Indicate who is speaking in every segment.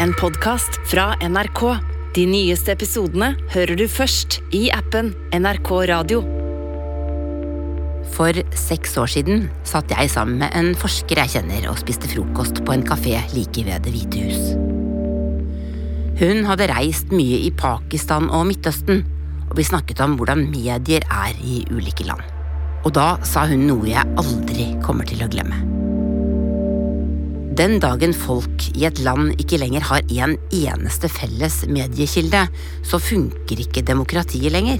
Speaker 1: en podkast fra NRK. De nyeste episodene hører du først i appen NRK Radio.
Speaker 2: For seks år siden satt jeg sammen med en forsker jeg kjenner og spiste frokost på en kafé like ved Det hvite hus. Hun hadde reist mye i Pakistan og Midtøsten, og vi snakket om hvordan medier er i ulike land. Og da sa hun noe jeg aldri kommer til å glemme. Den dagen folk i et land ikke lenger har en eneste felles mediekilde, så funker ikke demokratiet lenger.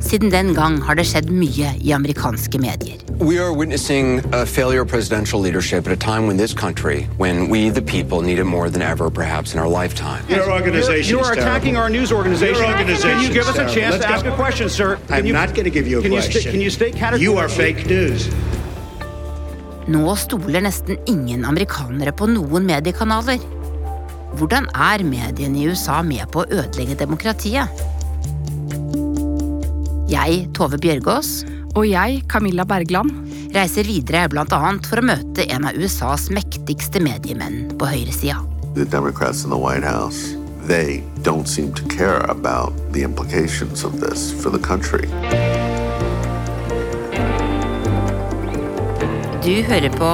Speaker 2: Siden den gang har det skjedd mye i amerikanske medier.
Speaker 3: We are witnessing a failure of presidential leadership at a time when this country, when we the people need it more than ever, perhaps in our lifetime.
Speaker 4: Your organization
Speaker 5: You are
Speaker 4: is
Speaker 5: attacking our news organization.
Speaker 4: Your organization
Speaker 5: Can you give us a chance to ask a question, sir? Can
Speaker 4: I'm
Speaker 5: you-
Speaker 4: not going to give you a
Speaker 5: can you can you state
Speaker 4: You are fake news.
Speaker 2: Nå stoler nesten ingen amerikanere på noen mediekanaler. Hvordan er mediene i USA med på å ødelegge demokratiet? Jeg, Tove Bjørgaas,
Speaker 6: Og jeg, Camilla Bergland,
Speaker 2: reiser videre annet for å møte en av USAs mektigste mediemenn på høyresida.
Speaker 7: the Democrats in the White House, they don't seem to care about the implications of this for the country.
Speaker 2: Du hører på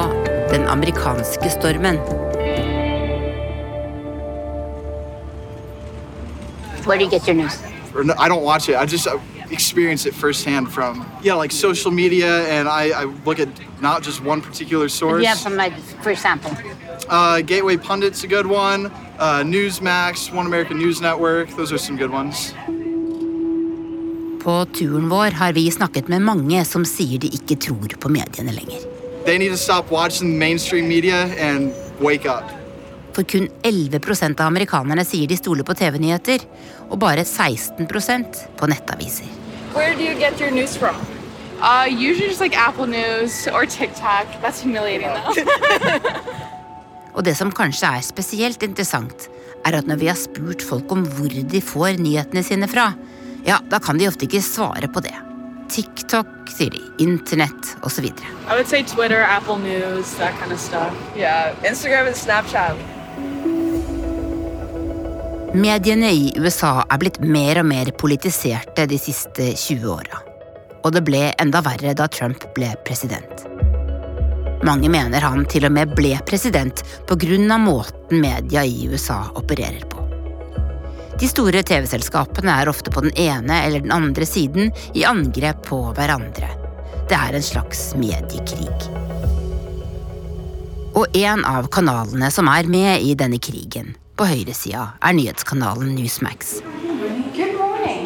Speaker 2: Den amerikanske stormen.
Speaker 8: Where do you get your news?
Speaker 9: I don't watch it. I just uh, experience it firsthand from yeah, like social media, and I, I look at not just one particular source.
Speaker 8: Yeah, from, like, for example?
Speaker 9: Uh, Gateway Pundit's a good one. Uh, Newsmax, One American News Network. Those are some good ones.
Speaker 2: På turen vår har vi snakket med mange som sier de ikke tror på mediene lenger.
Speaker 9: They need to stop watching mainstream media and wake up.
Speaker 2: For kun 11 av amerikanerne sier de stoler på TV-nyheter, og bare 16 på nettaviser.
Speaker 10: Where do you get your news from? Uh, usually just like Apple News or TikTok. That's humiliating though.
Speaker 2: Og det som kanskje er spesielt interessant, er at når vi har spurt folk om hvor de får nyhetene sine fra, ja, da kan de ofte ikke svare på det. TikTok, sier de, internett osv.
Speaker 10: I would Twitter, Apple News, that kind of stuff. Yeah, Instagram and Snapchat.
Speaker 2: Mediene i USA er blitt mer og mer politiserte de siste 20 åra. Og det ble enda verre da Trump ble president. Mange mener han til og med ble president pga. måten media i USA opererer på. De store TV-selskapene er ofte på den ene eller den andre siden i angrep på hverandre. Det er en slags mediekrig. Og en av kanalene som er med i denne krigen, på høyresida, er nyhetskanalen Newsmax.
Speaker 10: Good morning.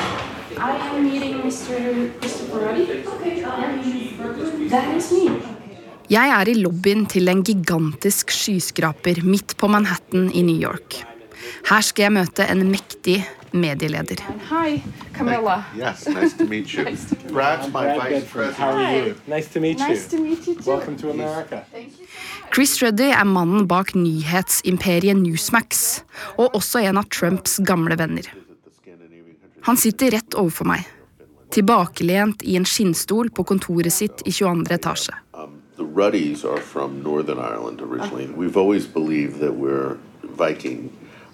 Speaker 10: I am meeting Mr. Christopher Ruddy. Okay. That is me.
Speaker 6: Jeg er i lobbyen til en gigantisk skyskraper midt på Manhattan i New York. Her skal jeg møte en mektig medieleder.
Speaker 10: Hi, Camilla.
Speaker 7: Yes, nice to meet you. Brad's my vice president.
Speaker 11: How are you? Nice to meet
Speaker 10: Nice to
Speaker 11: you.
Speaker 10: meet you too.
Speaker 11: Welcome to America.
Speaker 6: Chris Ruddy er mannen bak nyhetsimperiet Newsmax, og også en av Trumps gamle venner. Han sitter rett overfor meg, tilbakelent i en skinnstol på kontoret sitt i 22. etasje.
Speaker 7: The Ruddies are from Northern Ireland originally. We've always believed that we're Viking.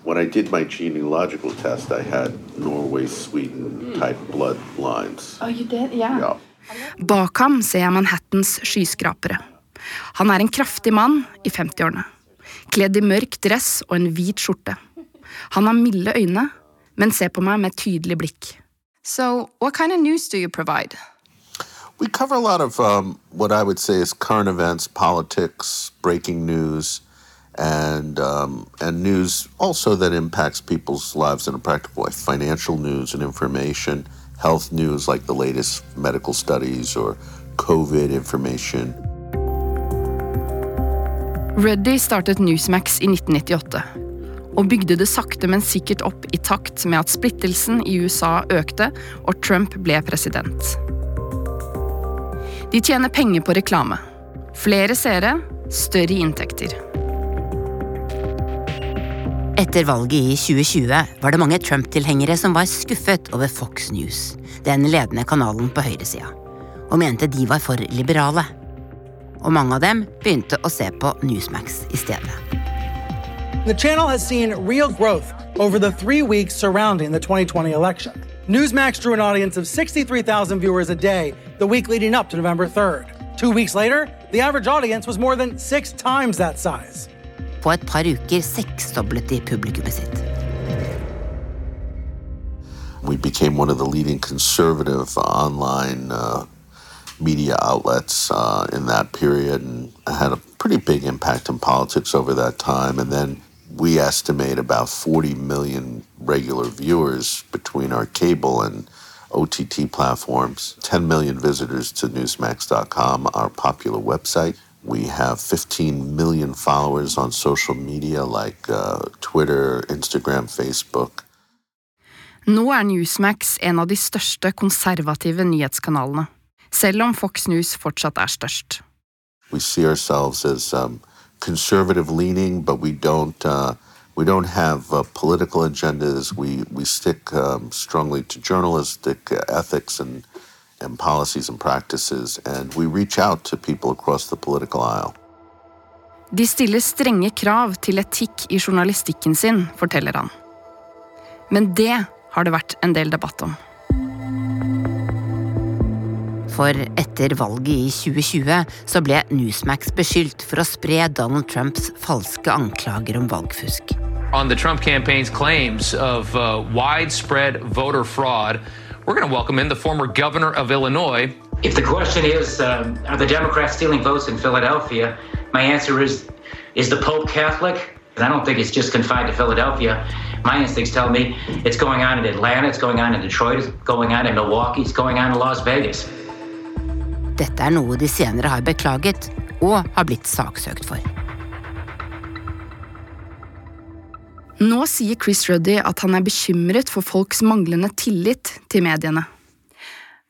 Speaker 7: When I did my genealogical test, I had Norway, Sweden type bloodlines.
Speaker 10: Oh, you did? Yeah.
Speaker 7: Yeah.
Speaker 6: Bak ham ser jeg Manhattans skyskrapere. Han er en kraftig mann i 50-årene, kledd i mørk dress og en hvit skjorte. Han har milde øyne, men ser på meg med et tydelig blikk. So, what kind of news do you provide?
Speaker 7: We cover a lot of um, what I would say is current events, politics, breaking news, and um, and news also that impacts people's lives in a practical way. Financial news and information, health news like the latest medical studies or COVID information.
Speaker 6: Ruddy startet Newsmax i 1998, og bygde det sakte, men sikkert opp i takt med at splittelsen i USA økte og Trump ble president. De tjener penger på reklame. Flere seere, større inntekter.
Speaker 2: Etter valget i 2020 var det mange Trump-tilhengere som var skuffet over Fox News, den ledende kanalen på høyresida, og mente de var for liberale. Og mange av dem begynte å se på Newsmax i stedet.
Speaker 4: The channel has seen real growth over the three weeks surrounding the 2020 election. Newsmax drew an audience of 63,000 viewers a day the week leading up to November 3rd. Two weeks later, the average audience was more than six times that size.
Speaker 2: På et par uker seksdoblet de publikummet sitt.
Speaker 7: We became one of the leading conservative online uh, media outlets uh, in that period and had a pretty big impact in politics over that time. And then we estimate about 40 million regular viewers between our cable and OTT platforms, 10 million visitors to Newsmax.com, our popular website. We have 15 million followers on social media like uh, Twitter, Instagram, Facebook.
Speaker 6: Nå er Newsmax en av de største konservative nyhetskanalene, selv om Fox News fortsatt er størst.
Speaker 7: We see ourselves as um, conservative leaning, but we don't uh, we don't have uh, political agendas. We we stick um, strongly to journalistic ethics and and policies and practices, and we reach out to people across the political aisle.
Speaker 6: De stiller strenge krav til etikk i journalistikken sin, forteller han. Men det har det vært en del debatt om.
Speaker 2: For etter valget i 2020 så ble Newsmax beskyldt for å spre Donald Trumps falske anklager om valgfusk.
Speaker 5: On the Trump campaign's claims of uh, widespread voter fraud, we're going to welcome in the former governor of Illinois.
Speaker 12: If the question is, um, are the Democrats stealing votes in Philadelphia? My answer is, is the Pope Catholic? And I don't think it's just confined to Philadelphia. My instincts tell me it's going on in Atlanta, it's going on in Detroit, it's going on in Milwaukee, it's going on in Las Vegas.
Speaker 2: Dette er noe de senere har beklaget og har blitt saksøkt for.
Speaker 6: Nå sier Chris Ruddy at han er bekymret for folks manglende tillit til mediene.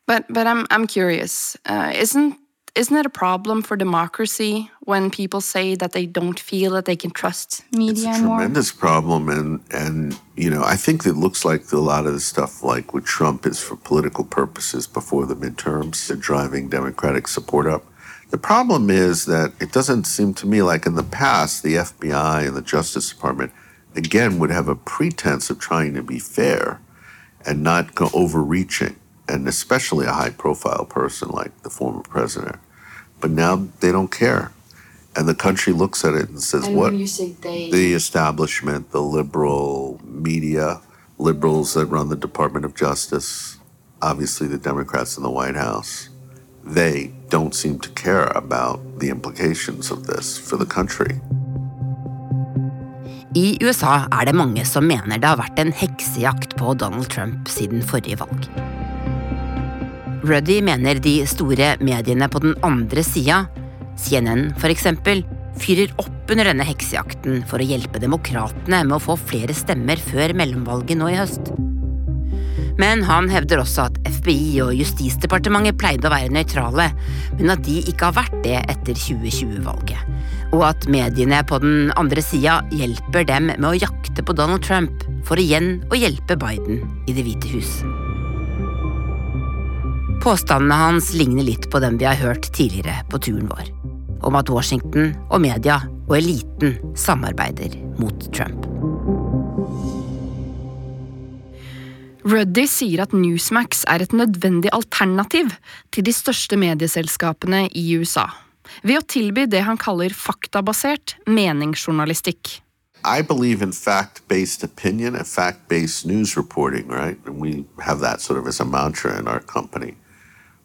Speaker 10: But but I'm I'm curious. Uh, isn't isn't it a problem for democracy when people say that they don't feel that they can trust media
Speaker 7: It's a
Speaker 10: more?
Speaker 7: tremendous problem, and and you know I think it looks like a lot of the stuff like with Trump is for political purposes before the midterms, they're driving Democratic support up. The problem is that it doesn't seem to me like in the past the FBI and the Justice Department again would have a pretense of trying to be fair and not go overreaching, and especially a high-profile person like the former president. But now they don't care. And the country looks at it and says,
Speaker 10: And
Speaker 7: "What?"
Speaker 10: when you say they-
Speaker 7: the establishment, the liberal media, liberals that run the Department of Justice, obviously the Democrats in the White House, they don't seem to care about the implications of this for the country.
Speaker 2: I USA er det mange som mener det har vært en heksejakt på Donald Trump siden forrige valg. Ruddy mener de store mediene på den andre sida, CNN eksempel, fyrer opp under denne heksejakten for å hjelpe demokratene med å få flere stemmer før mellomvalget nå i høst. Men han hevder også at FBI og Justisdepartementet pleide å være nøytrale, men at de ikke har vært det etter 2020-valget. Og at mediene på den andre sida hjelper dem med å jakte på Donald Trump for igjen å hjelpe Biden i Det hvite hus. Påstandene hans ligner litt på dem vi har hørt tidligere på turen vår. Om at Washington og media og eliten samarbeider mot Trump.
Speaker 6: Ruddy sier at Newsmax er et nødvendig alternativ til de største medieselskapene i USA, ved å tilby det han kaller faktabasert meningsjournalistikk.
Speaker 7: I believe in fact-based opinion and fact-based news reporting, right? And we have that sort of as a mantra in our company.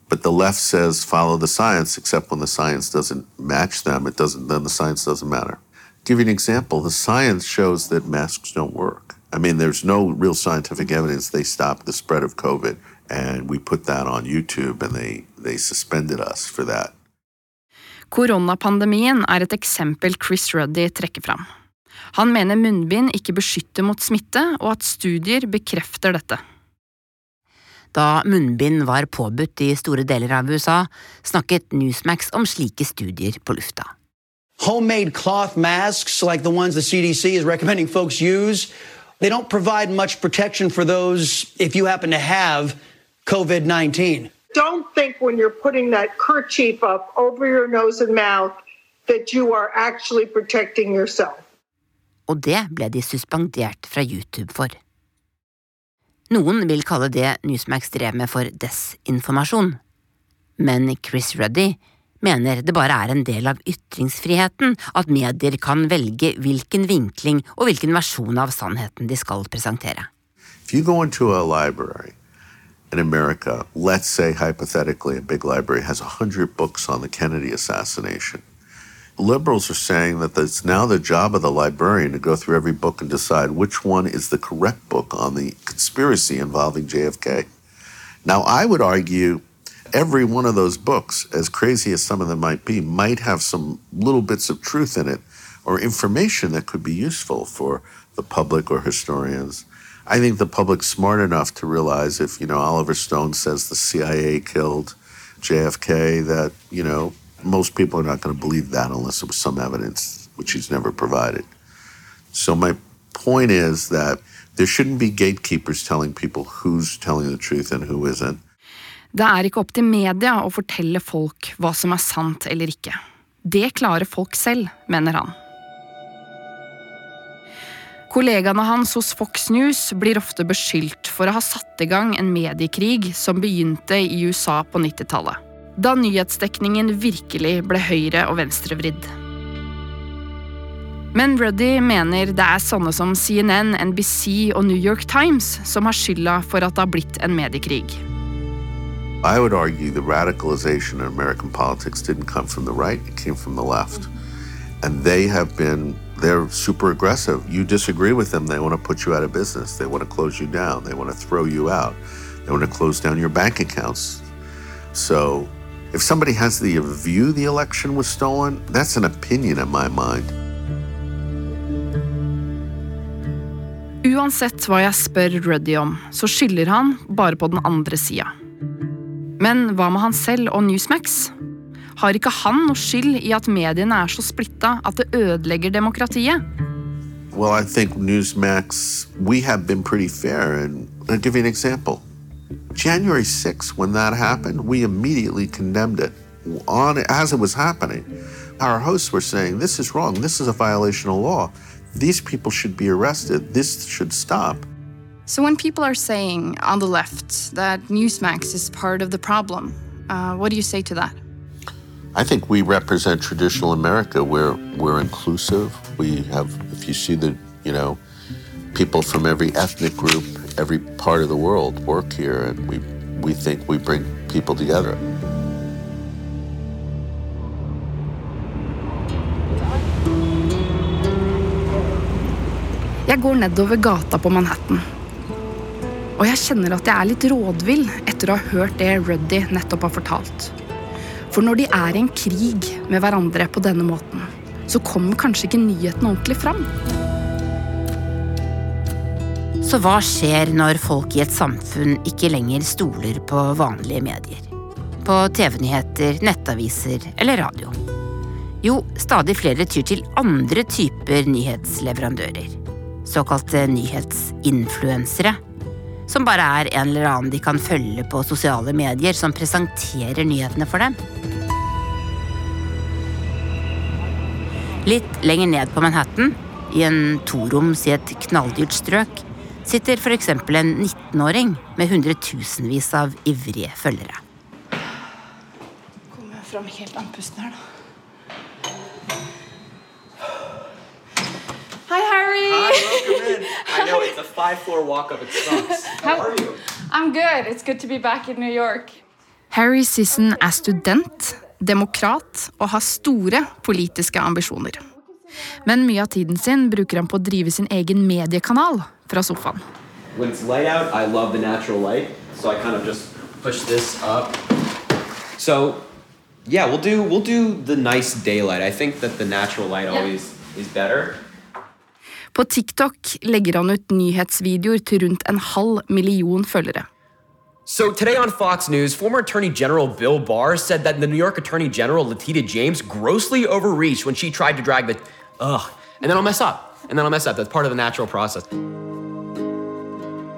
Speaker 7: But the left says follow the science, except when the science doesn't match them, it doesn't. Then the science doesn't matter. give you an example. The science shows that masks don't work. I mean, there's no real scientific evidence they stopped the spread of COVID, and we put that on YouTube, and they they suspended us for that.
Speaker 6: Koronapandemien er et eksempel Chris Ruddy trekker fram. Han mener munnbind ikke beskytter mot smitte, og at studier bekrefter dette.
Speaker 2: Da munnbind var påbudt i store deler av USA, snakket Newsmax om slike studier på lufta.
Speaker 13: homemade cloth masks like the ones the CDC is recommending folks use, they don't provide much protection for those if you happen to have COVID 19.
Speaker 14: Don't think when you're putting that kerchief up over your nose and mouth that you are actually protecting yourself.
Speaker 2: og det ble de suspendert fra YouTube for. Noen vil kalle det Newsmax drev med for desinformasjon, men Chris Ruddy mener det bare er en del av ytringsfriheten at medier kan velge hvilken vinkling og hvilken versjon av sannheten de skal presentere.
Speaker 7: If you go into a library in America, let's say hypothetically a big library has 100 books on the Kennedy assassination. Liberals are saying that it's now the job of the librarian to go through every book and decide which one is the correct book on the conspiracy involving JFK. Now, I would argue every one of those books, as crazy as some of them might be, might have some little bits of truth in it or information that could be useful for the public or historians. I think the public's smart enough to realize if, you know, Oliver Stone says the CIA killed JFK, that, you know, most people are not going to believe that unless there was some evidence, which he's never provided. So my point is that there shouldn't be gatekeepers telling people who's telling the truth and who isn't.
Speaker 6: Det er ikke opp til media å fortelle folk hva som er sant eller ikke. Det klarer folk selv, mener han. Kollegaene hans hos Fox News blir ofte beskyldt for å ha satt i gang en mediekrig som begynte i USA på 90-tallet, da nyhetsdekningen virkelig ble høyre- og venstrevridd. Men Ruddy mener det er sånne som CNN, NBC og New York Times som har skylda for at det har blitt en mediekrig.
Speaker 7: I would argue the radicalization in American politics didn't come from the right, it came from the left. And they have been, they're super aggressive. You disagree with them, they want to put you out of business. They want to close you down. They want to throw you out. They want to close down your bank accounts. So if somebody has the view the election was stolen, that's an opinion in my mind.
Speaker 6: Uansett hva jeg spør Ruddy om, så skylder han bare på den andre sida. Men hva med han selv og Newsmax? Har ikke han noe skyld i at mediene er så splitta at det ødelegger demokratiet?
Speaker 7: Well, I think Newsmax, we have been pretty fair. And I'll give you an example. January 6th, when that happened, we immediately condemned it on as it was happening. Our hosts were saying, This is wrong. This is a violation of law. These people should be arrested. This should stop.
Speaker 10: So when people are saying on the left that Newsmax is part of the problem, uh, what do you say to that?
Speaker 7: I think we represent traditional America. We're we're inclusive. We have, if you see the, you know, people from every ethnic group, every part of the world work here, and we we think we bring people together.
Speaker 6: Jeg går nedover gata på Manhattan. Og jeg kjenner at jeg er litt rådvill etter å ha hørt det Ruddy nettopp har fortalt. For når de er i en krig med hverandre på denne måten, så kommer kanskje ikke nyheten ordentlig fram.
Speaker 2: Så hva skjer når folk i et samfunn ikke lenger stoler på vanlige medier? På TV-nyheter, nettaviser eller radio? Jo, stadig flere tyr til andre typer nyhetsleverandører. Såkalte nyhetsinfluensere. Som bare er en eller annen de kan følge på sosiale medier, som presenterer nyhetene for dem. Litt lenger ned på Manhattan, i en toroms i et knalldyrt strøk, sitter f.eks. en 19-åring med hundretusenvis av ivrige følgere.
Speaker 10: Kommer jeg fram helt andpusten her, da. Hei, Harry.
Speaker 15: Hi, welcome in. I know it's a five floor walk up. It sucks. How are you?
Speaker 10: I'm good. It's good to be back in New York.
Speaker 6: Harry Sisson er student, demokrat og har store politiske ambisjoner. Men mye av tiden sin bruker han på å drive sin egen mediekanal fra sofaen.
Speaker 15: When it's light out, I love the natural light, so I kind of just push this up. So, yeah, we'll do we'll do the nice daylight. I think that the natural light always is better.
Speaker 6: På TikTok legger han ut nyhetsvideoer til rundt en halv million følgere.
Speaker 15: So today on Fox News, former Attorney General Bill Barr said that the New York Attorney General Letitia James grossly overreached when she tried to drag the ugh, and then I'll mess up, and then I'll mess up. That's part of the natural process.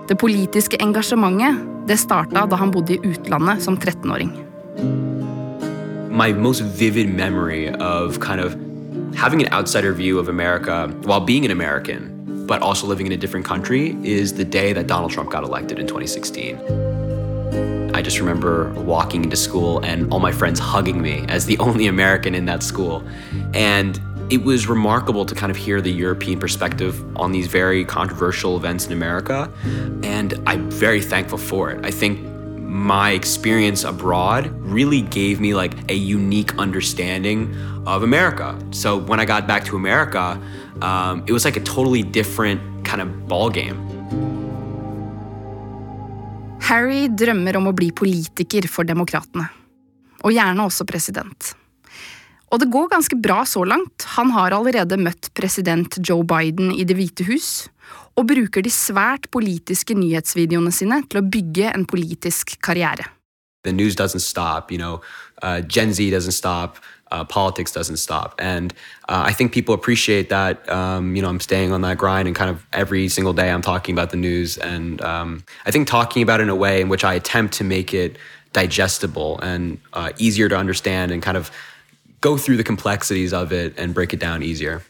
Speaker 6: Det politiske engasjementet det starta da han bodde i utlandet som 13-åring.
Speaker 15: My most vivid memory of kind of having an outsider view of America while being an American, but also living in a different country, is the day that Donald Trump got elected in 2016. I just remember walking into school and all my friends hugging me as the only American in that school. And it was remarkable to kind of hear the European perspective on these very controversial events in America. And I'm very thankful for it. I think my experience abroad really gave me like a unique understanding of America. So when I got back to America, um, it was like a totally different kind of ball game.
Speaker 6: Harry drømmer om å bli politiker for demokratene. Og gjerne også president. Og det går ganske bra så langt. Han har allerede møtt president Joe Biden i Det hvite hus, og bruker de svært politiske nyhetsvideoene sine til å bygge en politisk karriere.
Speaker 15: The news doesn't stop, you know, uh, Gen Z doesn't stop, uh, politics doesn't stop. And uh, I think people appreciate that. Um, you know, I'm staying on that grind and kind of every single day I'm talking about the news. And um, I think talking about it in a way in which I attempt to make it digestible and uh, easier to understand and kind of go through the complexities of it and break it down easier.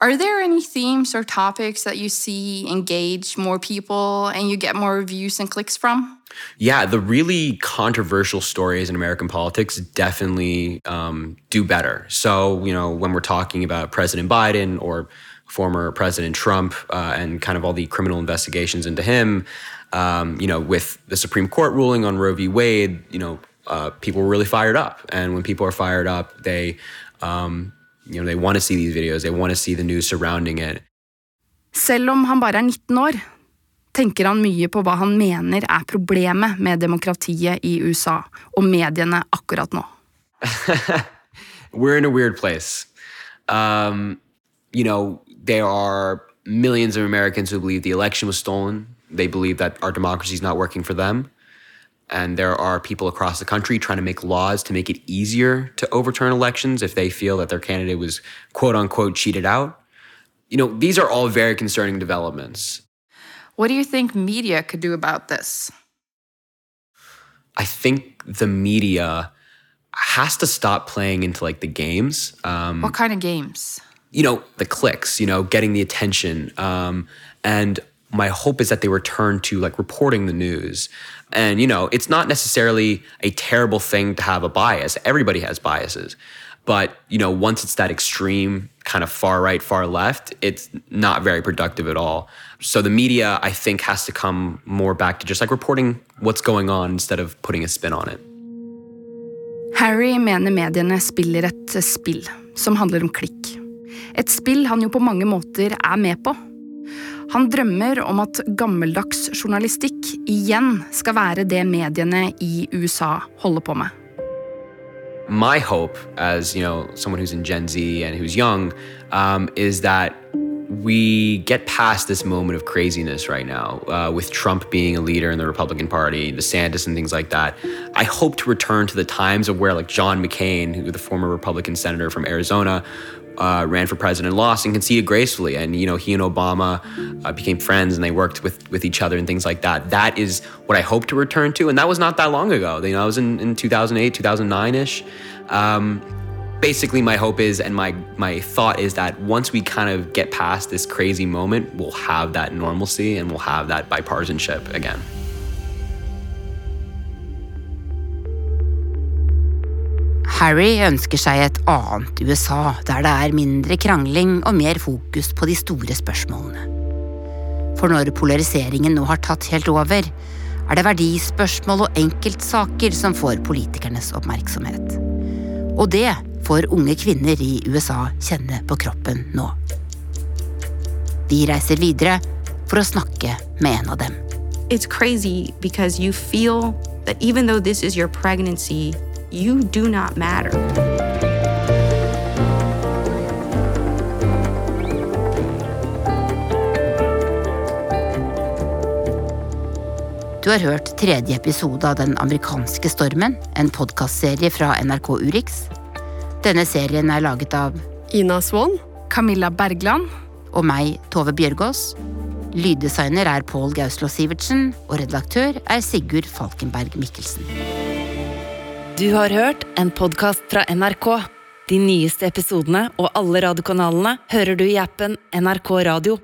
Speaker 10: Are there any themes or topics that you see engage more people and you get more views and clicks from?
Speaker 15: Yeah, the really controversial stories in American politics definitely um, do better. So, you know, when we're talking about President Biden or former President Trump uh, and kind of all the criminal investigations into him, um, you know, with the Supreme Court ruling on Roe v. Wade, you know, uh, people were really fired up. And when people are fired up, they, um, you know, they want to see these videos. They want to see the news surrounding it.
Speaker 6: Selv om han bare er 19 år, tenker han mye på hva han mener er problemet med demokratiet i USA og mediene akkurat nå.
Speaker 15: We're in a weird place. Um, you know, there are millions of Americans who believe the election was stolen. They believe that our democracy is not working for them. And there are people across the country trying to make laws to make it easier to overturn elections if they feel that their candidate was quote unquote cheated out. You know, these are all very concerning developments.
Speaker 10: What do you think media could do about this?
Speaker 15: I think the media has to stop playing into like the games. Um,
Speaker 10: What kind of games?
Speaker 15: you know, the clicks, you know, getting the attention. Um, and my hope is that they return to like reporting the news. And, you know, it's not necessarily a terrible thing to have a bias. Everybody has biases. But, you know, once it's that extreme kind of far right, far left, it's not very productive at all. So the media, I think, has to come more back to just like reporting what's going on instead of putting a spin on it.
Speaker 6: Harry mener mediene spiller et spill som handler om klikk. Et spill han jo på mange måter er med på. Han drømmer om at gammeldags journalistikk igjen skal være det mediene i USA holder på med.
Speaker 15: my hope as you know someone who's in gen z and who's young um, is that we get past this moment of craziness right now uh, with trump being a leader in the republican party the desantis and things like that i hope to return to the times of where like john mccain who the former republican senator from arizona uh, ran for president, lost, and conceded gracefully. And you know, he and Obama uh, became friends, and they worked with with each other and things like that. That is what I hope to return to, and that was not that long ago. You know, I was in in 2008, 2009 ish. Um, basically, my hope is, and my my thought is that once we kind of get past this crazy moment, we'll have that normalcy and we'll have that bipartisanship again.
Speaker 2: Harry ønsker seg et annet USA, der det er mindre krangling og mer fokus på de store spørsmålene. For når polariseringen nå har tatt helt over, er det verdispørsmål og enkeltsaker som får politikernes oppmerksomhet. Og det får unge kvinner i USA kjenne på kroppen nå. Vi reiser videre for å snakke med en av dem.
Speaker 16: It's crazy because you feel that even though this is your pregnancy, you do not matter.
Speaker 2: Du har hørt tredje episode av Den amerikanske stormen, en podkastserie fra NRK Urix. Denne serien er laget av
Speaker 6: Ina Swann. Camilla Bergland.
Speaker 2: Og meg, Tove Bjørgaas. Lyddesigner er Pål Gauslå Sivertsen, og redaktør er Sigurd Falkenberg Mikkelsen.
Speaker 1: Du har hørt en podkast fra NRK. De nyeste episodene og alle radiokanalene hører du i appen NRK Radio.